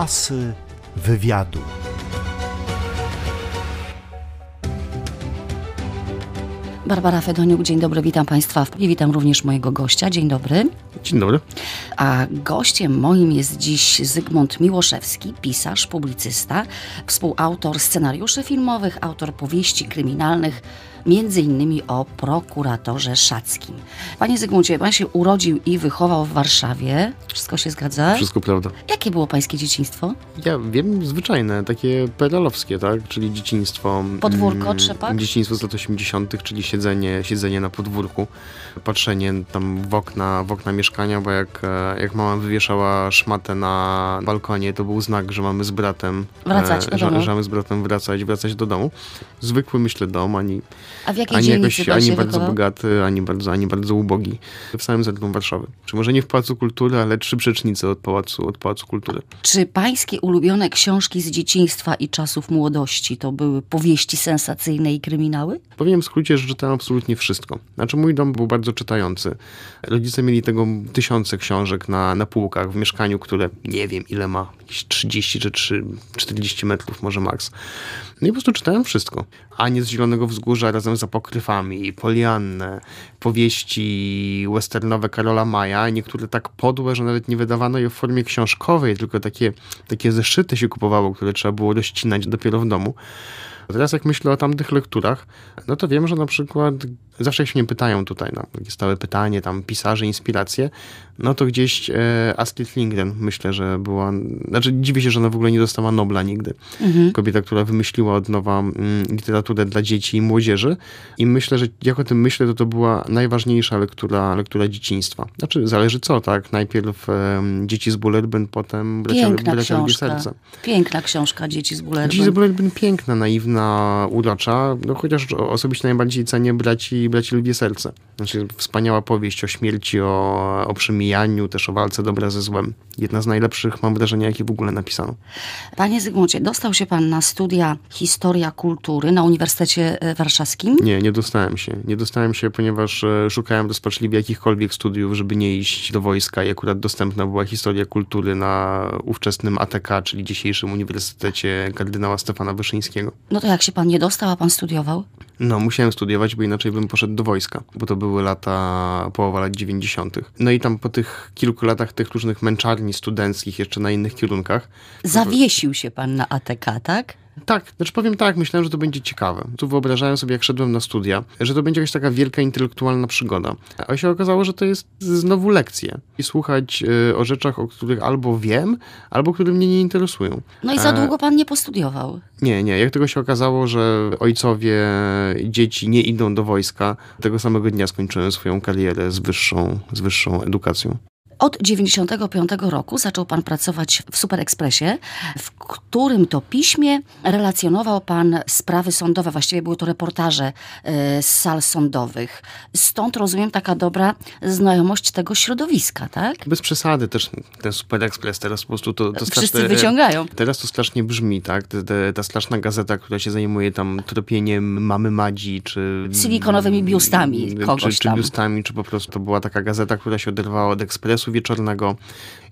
Asy wywiadu. Barbara Fedoniuk, dzień dobry, witam Państwa i witam również mojego gościa. Dzień dobry. Dzień dobry. A gościem moim jest dziś Zygmunt Miłoszewski, pisarz, publicysta, współautor scenariuszy filmowych, autor powieści kryminalnych, między innymi o prokuratorze Szackim. Panie Zygmuncie, pan się urodził i wychował w Warszawie. Wszystko się zgadza? Wszystko prawda. Jakie było pańskie dzieciństwo? Ja wiem, zwyczajne, takie perelowskie, tak? Czyli dzieciństwo... Podwórko, mm, trzepak? Dzieciństwo z lat 80., czyli siedzenie, siedzenie na podwórku, patrzenie tam w okna, w okna mieszkania, bo jak, e, jak mama wywieszała szmatę na balkonie, to był znak, że mamy z bratem... Wracać do że, domu. że mamy z bratem wracać, wracać do domu. Zwykły, myślę, dom, ani, A w jakiej ani jakoś, ani bardzo wychował? bogaty, ani bardzo, ani bardzo ubogi. W samym centrum Warszawy. Czy może nie w Pałacu Kultury, ale trzy przecznice od Pałacu, od Pałacu Kultury. Czy pańskie ulubione książki z dzieciństwa i czasów młodości to były powieści sensacyjne i kryminały? Powiem w skrócie, że czytałem absolutnie wszystko. Znaczy mój dom był bardzo czytający. Rodzice mieli tego tysiące książek na, na półkach w mieszkaniu, które nie wiem ile ma, jakieś 30 czy 3, 40 metrów może maks. No i po prostu czytałem wszystko. Anię z Zielonego Wzgórza razem z apokryfami, Poliannę, powieści westernowe Karola Maja, niektóre tak podłe, że nawet nie wydawano je w formie książkowej, tylko takie, takie zeszyty się kupowało, które trzeba było rozcinać dopiero w domu. Teraz jak myślę o tamtych lekturach, no to wiem, że na przykład zawsze się mnie pytają tutaj, no, takie stałe pytanie, tam pisarze, inspiracje, no to gdzieś e, Astrid Lindgren myślę, że była, znaczy dziwię się, że ona w ogóle nie dostała Nobla nigdy. Kobieta, która wymyśliła od nowa mm, literaturę dla dzieci i młodzieży i myślę, że jak o tym myślę, to to była najważniejsza lektura, lektura dzieciństwa. Znaczy zależy co, tak? Najpierw em, Dzieci z Bullerbyn, potem książka. Serce. Piękna książka Dzieci z Bullerbyn. Bullerbyn piękna, naiwna, urocza, no chociaż osobiście najbardziej cenię braci, braci Lubię Serce. Znaczy wspaniała powieść o śmierci, o, o przemijaniu, też o walce dobra ze złem. Jedna z najlepszych, mam wrażenie, jakie w ogóle napisano. Panie Zygmuncie, dostał się pan na studia Historia Kultury na Uniwersytecie e, Warszawskim. Nie, nie dostałem się. Nie dostałem się, ponieważ e, szukałem rozpaczliwie jakichkolwiek studiów, żeby nie iść do wojska i akurat dostępna była historia kultury na ówczesnym ATK, czyli dzisiejszym Uniwersytecie kardynała Stefana Wyszyńskiego. No to jak się pan nie dostał, a pan studiował? No, musiałem studiować, bo inaczej bym poszedł do wojska, bo to były lata, połowa lat 90. No i tam po tych kilku latach tych różnych męczarni studenckich, jeszcze na innych kierunkach, Zawiesił się pan na ATK, tak? Tak, znaczy powiem tak, myślałem, że to będzie ciekawe. Tu wyobrażałem sobie, jak szedłem na studia, że to będzie jakaś taka wielka intelektualna przygoda. A się okazało, że to jest znowu lekcje. I słuchać y, o rzeczach, o których albo wiem, albo które mnie nie interesują. No i za E, długo pan nie postudiował. Nie, nie. Jak tego się okazało, że ojcowie dzieci nie idą do wojska, tego samego dnia skończyłem swoją karierę z wyższą, z wyższą edukacją. Od 95 roku zaczął pan pracować w Super Expressie, w którym to piśmie relacjonował pan sprawy sądowe, właściwie były to reportaże e, z sal sądowych. Stąd rozumiem taka dobra znajomość tego środowiska, tak? Bez przesady też ten Super Express teraz po prostu to, to Wszyscy strasznie- wyciągają. Teraz to strasznie brzmi, tak? Te, te, ta straszna gazeta, która się zajmuje tam tropieniem mamy Madzi, czy... Silikonowymi biustami czy, kogoś czy tam. biustami, czy po prostu to była taka gazeta, która się oderwała od Ekspresu Wieczornego.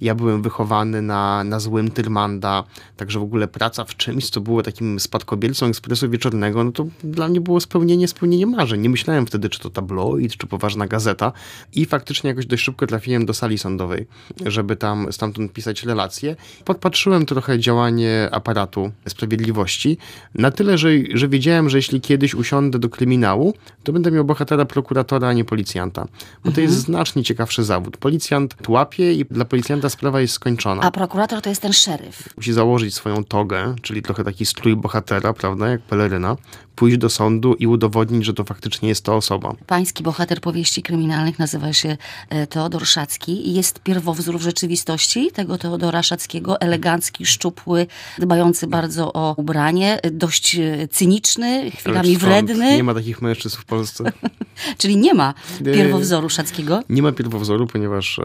Ja byłem wychowany na, na złym Tyrmanda, także w ogóle praca w czymś, co było takim spadkobiercą Ekspresu Wieczornego, no to dla mnie było spełnienie, spełnienie marzeń. Nie myślałem wtedy, czy to tabloid, czy poważna gazeta. I faktycznie jakoś dość szybko trafiłem do sali sądowej, żeby tam stamtąd pisać relacje. Podpatrzyłem trochę działanie aparatu sprawiedliwości, na tyle, że, że wiedziałem, że jeśli kiedyś usiądę do kryminału, to będę miał bohatera prokuratora, a nie policjanta. Bo to jest znacznie ciekawszy zawód. Policjant łapie i dla policjanta sprawa jest skończona. A prokurator to jest ten szeryf. Musi założyć swoją togę, czyli trochę taki strój bohatera, prawda, jak peleryna, pójść do sądu i udowodnić, że to faktycznie jest ta osoba. Pański bohater powieści kryminalnych nazywa się e, Teodor Szacki i jest pierwowzór w rzeczywistości tego Teodora Szackiego, elegancki, szczupły, dbający bardzo o ubranie, e, dość e, cyniczny, chwilami wredny, Nie ma takich mężczyzn w Polsce. czyli nie ma pierwowzoru Szackiego. Nie ma pierwowzoru, ponieważ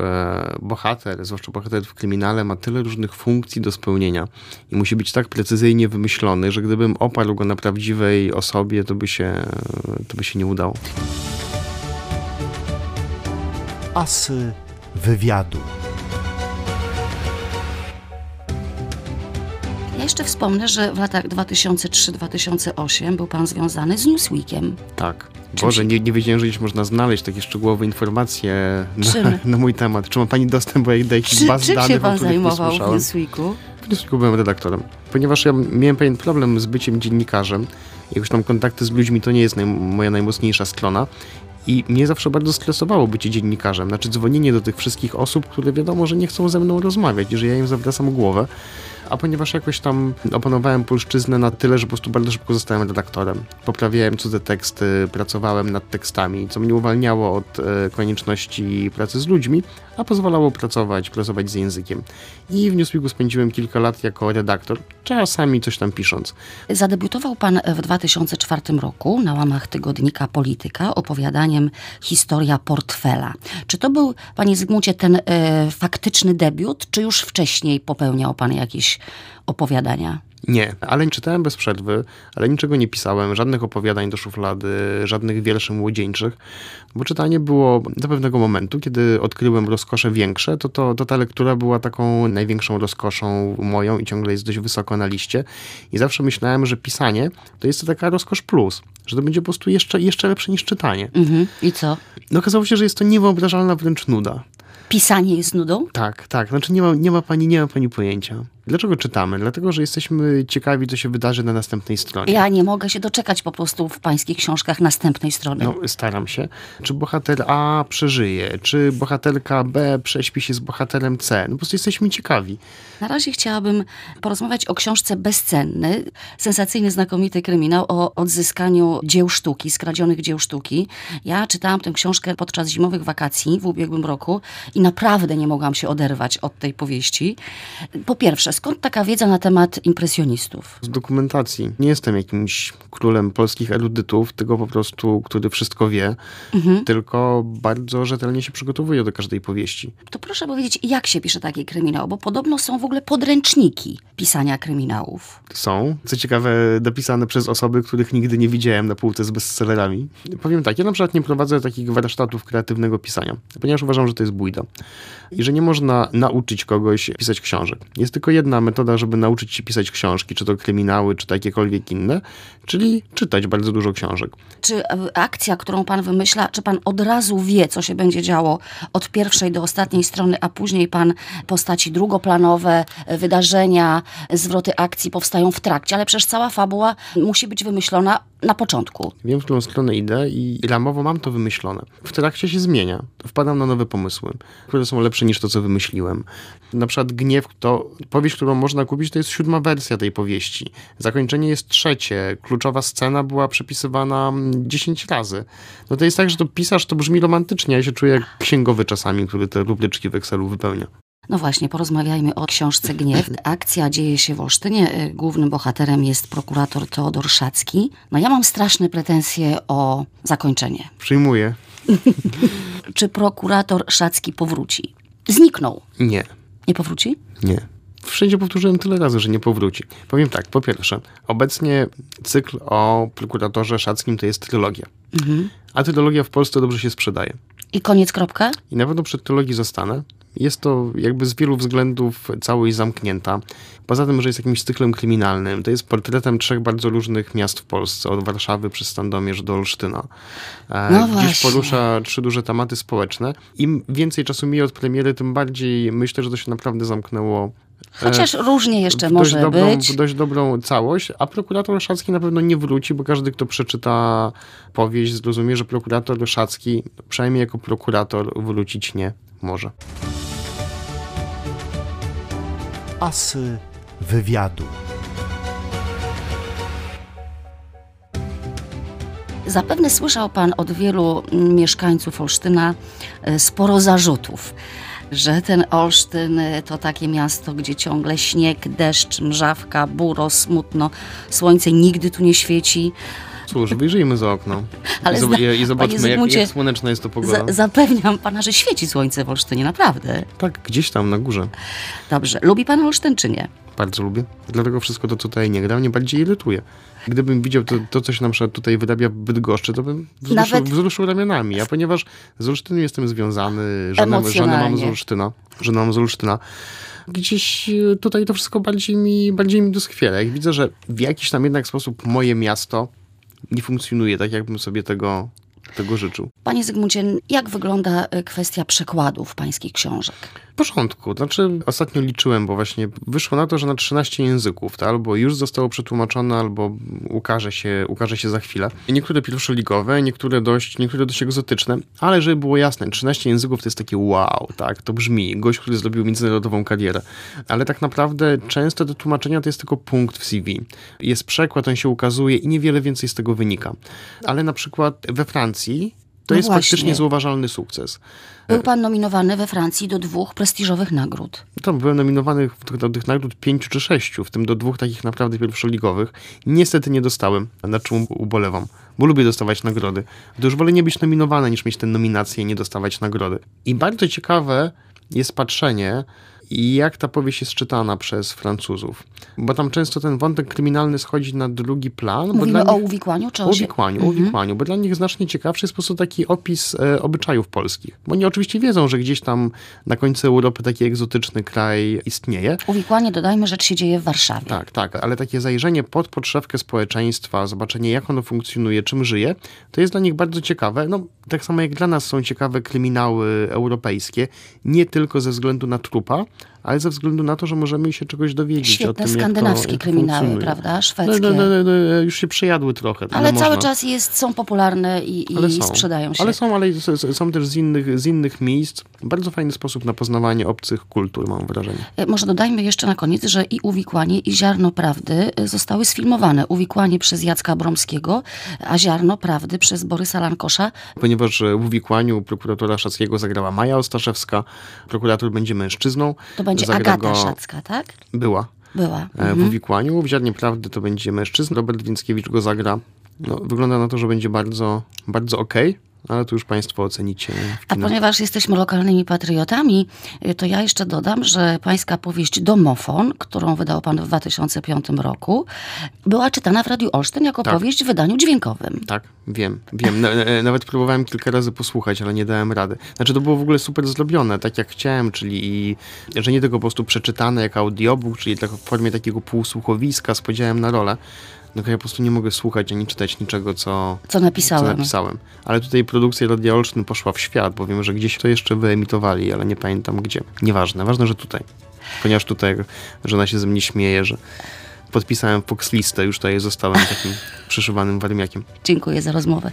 bohater, zwłaszcza bohater w kryminale, ma tyle różnych funkcji do spełnienia i musi być tak precyzyjnie wymyślony, że gdybym oparł go na prawdziwej osobie, to by się, to by się nie udało. Asy wywiadu. Ja jeszcze wspomnę, że w latach 2003-2008 był pan związany z Newsweekiem. Tak. Czym Boże, się- nie, nie wiedziałem, że gdzieś można znaleźć takie szczegółowe informacje Czym? na, na mój temat. Czy ma pani dostęp, bo jak daję jakiś Czy, baz czym danych, się o pan zajmował w. Newsweeku? W Newsweeku byłem redaktorem. Ponieważ ja miałem pewien problem z byciem dziennikarzem, jakoś tam kontakty z ludźmi to nie jest naj, moja najmocniejsza strona. I mnie zawsze bardzo stresowało bycie dziennikarzem, znaczy dzwonienie do tych wszystkich osób, które wiadomo, że nie chcą ze mną rozmawiać i że ja im zawracam głowę. A ponieważ jakoś tam opanowałem polszczyznę na tyle, że po prostu bardzo szybko zostałem redaktorem. Poprawiałem cudze teksty, pracowałem nad tekstami, co mnie uwalniało od e, konieczności pracy z ludźmi, a pozwalało pracować, pracować z językiem. I w Newsweeku spędziłem kilka lat jako redaktor, czasami coś tam pisząc. Zadebiutował pan w 2004 roku na łamach tygodnika Polityka opowiadaniem Historia portfela. Czy to był, panie Zygmuncie, ten e, faktyczny debiut, czy już wcześniej popełniał pan jakieś opowiadania? Nie, ale czytałem bez przerwy, ale niczego nie pisałem, żadnych opowiadań do szuflady, żadnych wierszy młodzieńczych, bo czytanie było do pewnego momentu, kiedy odkryłem rozkosze większe, to, to, to ta lektura była taką największą rozkoszą moją i ciągle jest dość wysoko na liście. I zawsze myślałem, że pisanie to jest to taka rozkosz plus, że to będzie po prostu jeszcze, jeszcze lepsze niż czytanie. Mhm. I co? No okazało się, że jest to niewyobrażalna wręcz nuda. Pisanie jest nudą? Tak, tak. Znaczy nie ma, nie ma pani, nie ma pani pojęcia. Dlaczego czytamy? Dlatego, że jesteśmy ciekawi, co się wydarzy na następnej stronie. Ja nie mogę się doczekać po prostu w pańskich książkach następnej strony. No, staram się. Czy bohater A przeżyje? Czy bohaterka B prześpi się z bohaterem C? No po prostu jesteśmy ciekawi. Na razie chciałabym porozmawiać o książce Bezcenny, sensacyjny, znakomity kryminał o odzyskaniu dzieł sztuki, skradzionych dzieł sztuki. Ja czytałam tę książkę podczas zimowych wakacji w ubiegłym roku i naprawdę nie mogłam się oderwać od tej powieści. Po pierwsze, skąd taka wiedza na temat impresjonistów? Z dokumentacji. Nie jestem jakimś królem polskich erudytów, tylko po prostu, który wszystko wie, tylko bardzo rzetelnie się przygotowuje do każdej powieści. To proszę powiedzieć, jak się pisze taki kryminał, bo podobno są w ogóle podręczniki pisania kryminałów. Są, co ciekawe, dopisane przez osoby, których nigdy nie widziałem na półce z bestsellerami. Powiem tak, ja na przykład nie prowadzę takich warsztatów kreatywnego pisania, ponieważ uważam, że to jest bójda. I że nie można nauczyć kogoś pisać książek. Jest tylko jedna metoda, żeby nauczyć się pisać książki, czy to kryminały, czy to jakiekolwiek inne, czyli czytać bardzo dużo książek. Czy e, akcja, którą pan wymyśla, czy pan od razu wie, co się będzie działo od pierwszej do ostatniej strony, a później pan postaci drugoplanowe, e, wydarzenia, zwroty akcji powstają w trakcie, ale przecież cała fabuła musi być wymyślona na początku. Wiem, w którą stronę idę i ramowo mam to wymyślone. W trakcie się zmienia. Wpadam na nowe pomysły, które są lepsze niż to, co wymyśliłem. Na przykład Gniew, to powieść, którą można kupić, to jest siódma wersja tej powieści. Zakończenie jest trzecie. Kluczowa scena była przepisywana mm, 10 razy. No to jest tak, że to pisarz to brzmi romantycznie, ja się czuję jak księgowy czasami, który te rubryczki w Excelu wypełnia. No właśnie, porozmawiajmy o książce Gniew. Akcja dzieje się w Olsztynie. E, Głównym bohaterem jest prokurator Teodor Szacki. No ja mam straszne pretensje o zakończenie. Przyjmuję. Czy prokurator Szacki powróci? Zniknął. Nie. Nie powróci? Nie. Wszędzie powtórzyłem tyle razy, że nie powróci. Powiem tak, po pierwsze, obecnie cykl o prokuratorze Szackim to jest trylogia. A trylogia w Polsce dobrze się sprzedaje. I koniec, kropka? I na pewno przy trylogii zostanę. Jest to jakby z wielu względów całość zamknięta. Poza tym, że jest jakimś cyklem kryminalnym, to jest portretem trzech bardzo różnych miast w Polsce, od Warszawy przez Sandomierz do Olsztyna. E, No Gdzieś właśnie. porusza trzy duże tematy społeczne. Im więcej czasu mija od premiery, tym bardziej myślę, że to się naprawdę zamknęło e, Chociaż różnie jeszcze może dobrą, być. w dość dobrą całość, a prokurator Szacki na pewno nie wróci, bo każdy, kto przeczyta powieść, zrozumie, że prokurator Szacki, przynajmniej jako prokurator, wrócić nie może. Asy wywiadu. Zapewne słyszał pan od wielu mieszkańców Olsztyna e, sporo zarzutów, że ten Olsztyn e, to takie miasto, gdzie ciągle śnieg, deszcz, mrzawka, buro, smutno, słońce nigdy tu nie świeci. Cóż, wyjrzyjmy za okno Ale i, zna- i, zobaczmy, jak, Zygmuncie, jak słoneczna jest to pogoda. Za, zapewniam pana, że świeci słońce w Olsztynie, naprawdę. Tak, gdzieś tam na górze. Dobrze. Lubi pan Olsztyn czy nie? Bardzo lubię. Dlatego wszystko to, tutaj nie gra, mnie bardziej irytuje. Gdybym widział to, to co się na przykład tutaj wyrabia w Bydgoszczy, to bym wzruszył, Nawet- wzruszył ramionami. A ponieważ z Olsztynem jestem związany, żonę, żonę mam z. Olsztyna, żonę mam z Olsztyna, gdzieś e, tutaj to wszystko bardziej mi, bardziej mi doskwiera. Jak widzę, że w jakiś tam jednak sposób moje miasto nie funkcjonuje tak, jakbym sobie tego, tego życzył. Panie Zygmuncie, jak wygląda y, kwestia przekładów pańskich książek? W porządku. Znaczy, ostatnio liczyłem, bo właśnie wyszło na to, że na 13 języków to albo już zostało przetłumaczone, albo ukaże się, ukaże się za chwilę. Niektóre pierwszoligowe, niektóre dość, niektóre dość egzotyczne, ale żeby było jasne, 13 języków to jest takie wow, tak, to brzmi. Gość, który zrobił międzynarodową karierę. Ale tak naprawdę często te tłumaczenia to jest tylko punkt w CV. Jest przekład, on się ukazuje i niewiele więcej z tego wynika. Ale na przykład we Francji to No jest właśnie. faktycznie zauważalny sukces. Był pan nominowany we Francji do dwóch prestiżowych nagród. Tam byłem nominowany do tych nagród pięciu czy sześciu, w tym do dwóch takich naprawdę pierwszoligowych. Niestety nie dostałem, na czym ubolewam, bo lubię dostawać nagrody. To już wolę nie być nominowany, niż mieć tę nominację i nie dostawać nagrody. I bardzo ciekawe jest patrzenie, jak ta powieść jest czytana przez Francuzów. Bo tam często ten wątek kryminalny schodzi na drugi plan. Mówimy o nich... uwikłaniu czy O Mhm. uwikłaniu, o uwikłaniu, bo dla nich znacznie ciekawszy jest po prostu taki opis e, obyczajów polskich. Bo oni oczywiście wiedzą, że gdzieś tam na końcu Europy taki egzotyczny kraj istnieje. Uwikłanie, dodajmy, rzecz się dzieje w Warszawie. Tak, tak, ale takie zajrzenie pod podszewkę społeczeństwa, zobaczenie jak ono funkcjonuje, czym żyje, to jest dla nich bardzo ciekawe. No, tak samo jak dla nas są ciekawe kryminały europejskie, nie tylko ze względu na trupa, ale ze względu na to, że możemy się czegoś dowiedzieć o Świetne tym, skandynawskie jak to, kryminały, funkcjonuje. prawda? No, Szwedzkie. no, no, no, no, już się przejadły trochę. Ale no cały czas jest, są popularne i, Ale i są. sprzedają się. Ale są, ale są też z innych, z innych miejsc. Bardzo fajny sposób na poznawanie obcych kultur, mam wrażenie. E, Może dodajmy jeszcze na koniec, że i Uwikłanie, i Ziarno Prawdy e, zostały sfilmowane. Uwikłanie przez Jacka Bromskiego, a Ziarno Prawdy przez Borysa Lankosza. Ponieważ e, w uwikłaniu prokuratora Szackiego zagrała Maja Ostaszewska, prokurator będzie mężczyzną. To będzie Zagra Agata go- Szacka, tak? Była Była. e, w Mhm. uwikłaniu. W Ziarnie Prawdy to będzie mężczyzna. Robert Więckiewicz go zagra. No, wygląda na to, że będzie bardzo, bardzo okej, ale to już państwo ocenicie A ponieważ jesteśmy lokalnymi patriotami, y, to ja jeszcze dodam, że pańska powieść Domofon, którą wydał pan w 2005 roku, była czytana w Radiu Olsztyn jako Tak. powieść w wydaniu dźwiękowym. Tak, wiem, wiem. Na, na, nawet próbowałem kilka razy posłuchać, ale nie dałem rady. Znaczy, to było w ogóle super zrobione, tak jak chciałem, czyli i, że nie tylko po prostu przeczytane jak audiobook, czyli tak w formie takiego półsłuchowiska z podziałem na rolę. No to ja po prostu nie mogę słuchać ani czytać niczego, co, Co napisałem. co napisałem. Ale tutaj produkcja Radia Olsztyn poszła w świat, bo wiem, że gdzieś to jeszcze wyemitowali, ale nie pamiętam gdzie. Nieważne, ważne, że tutaj. Ponieważ tutaj żona się ze mnie śmieje, że podpisałem Fox listę, już tutaj zostałem takim przyszywanym warmiakiem. Dziękuję za rozmowę.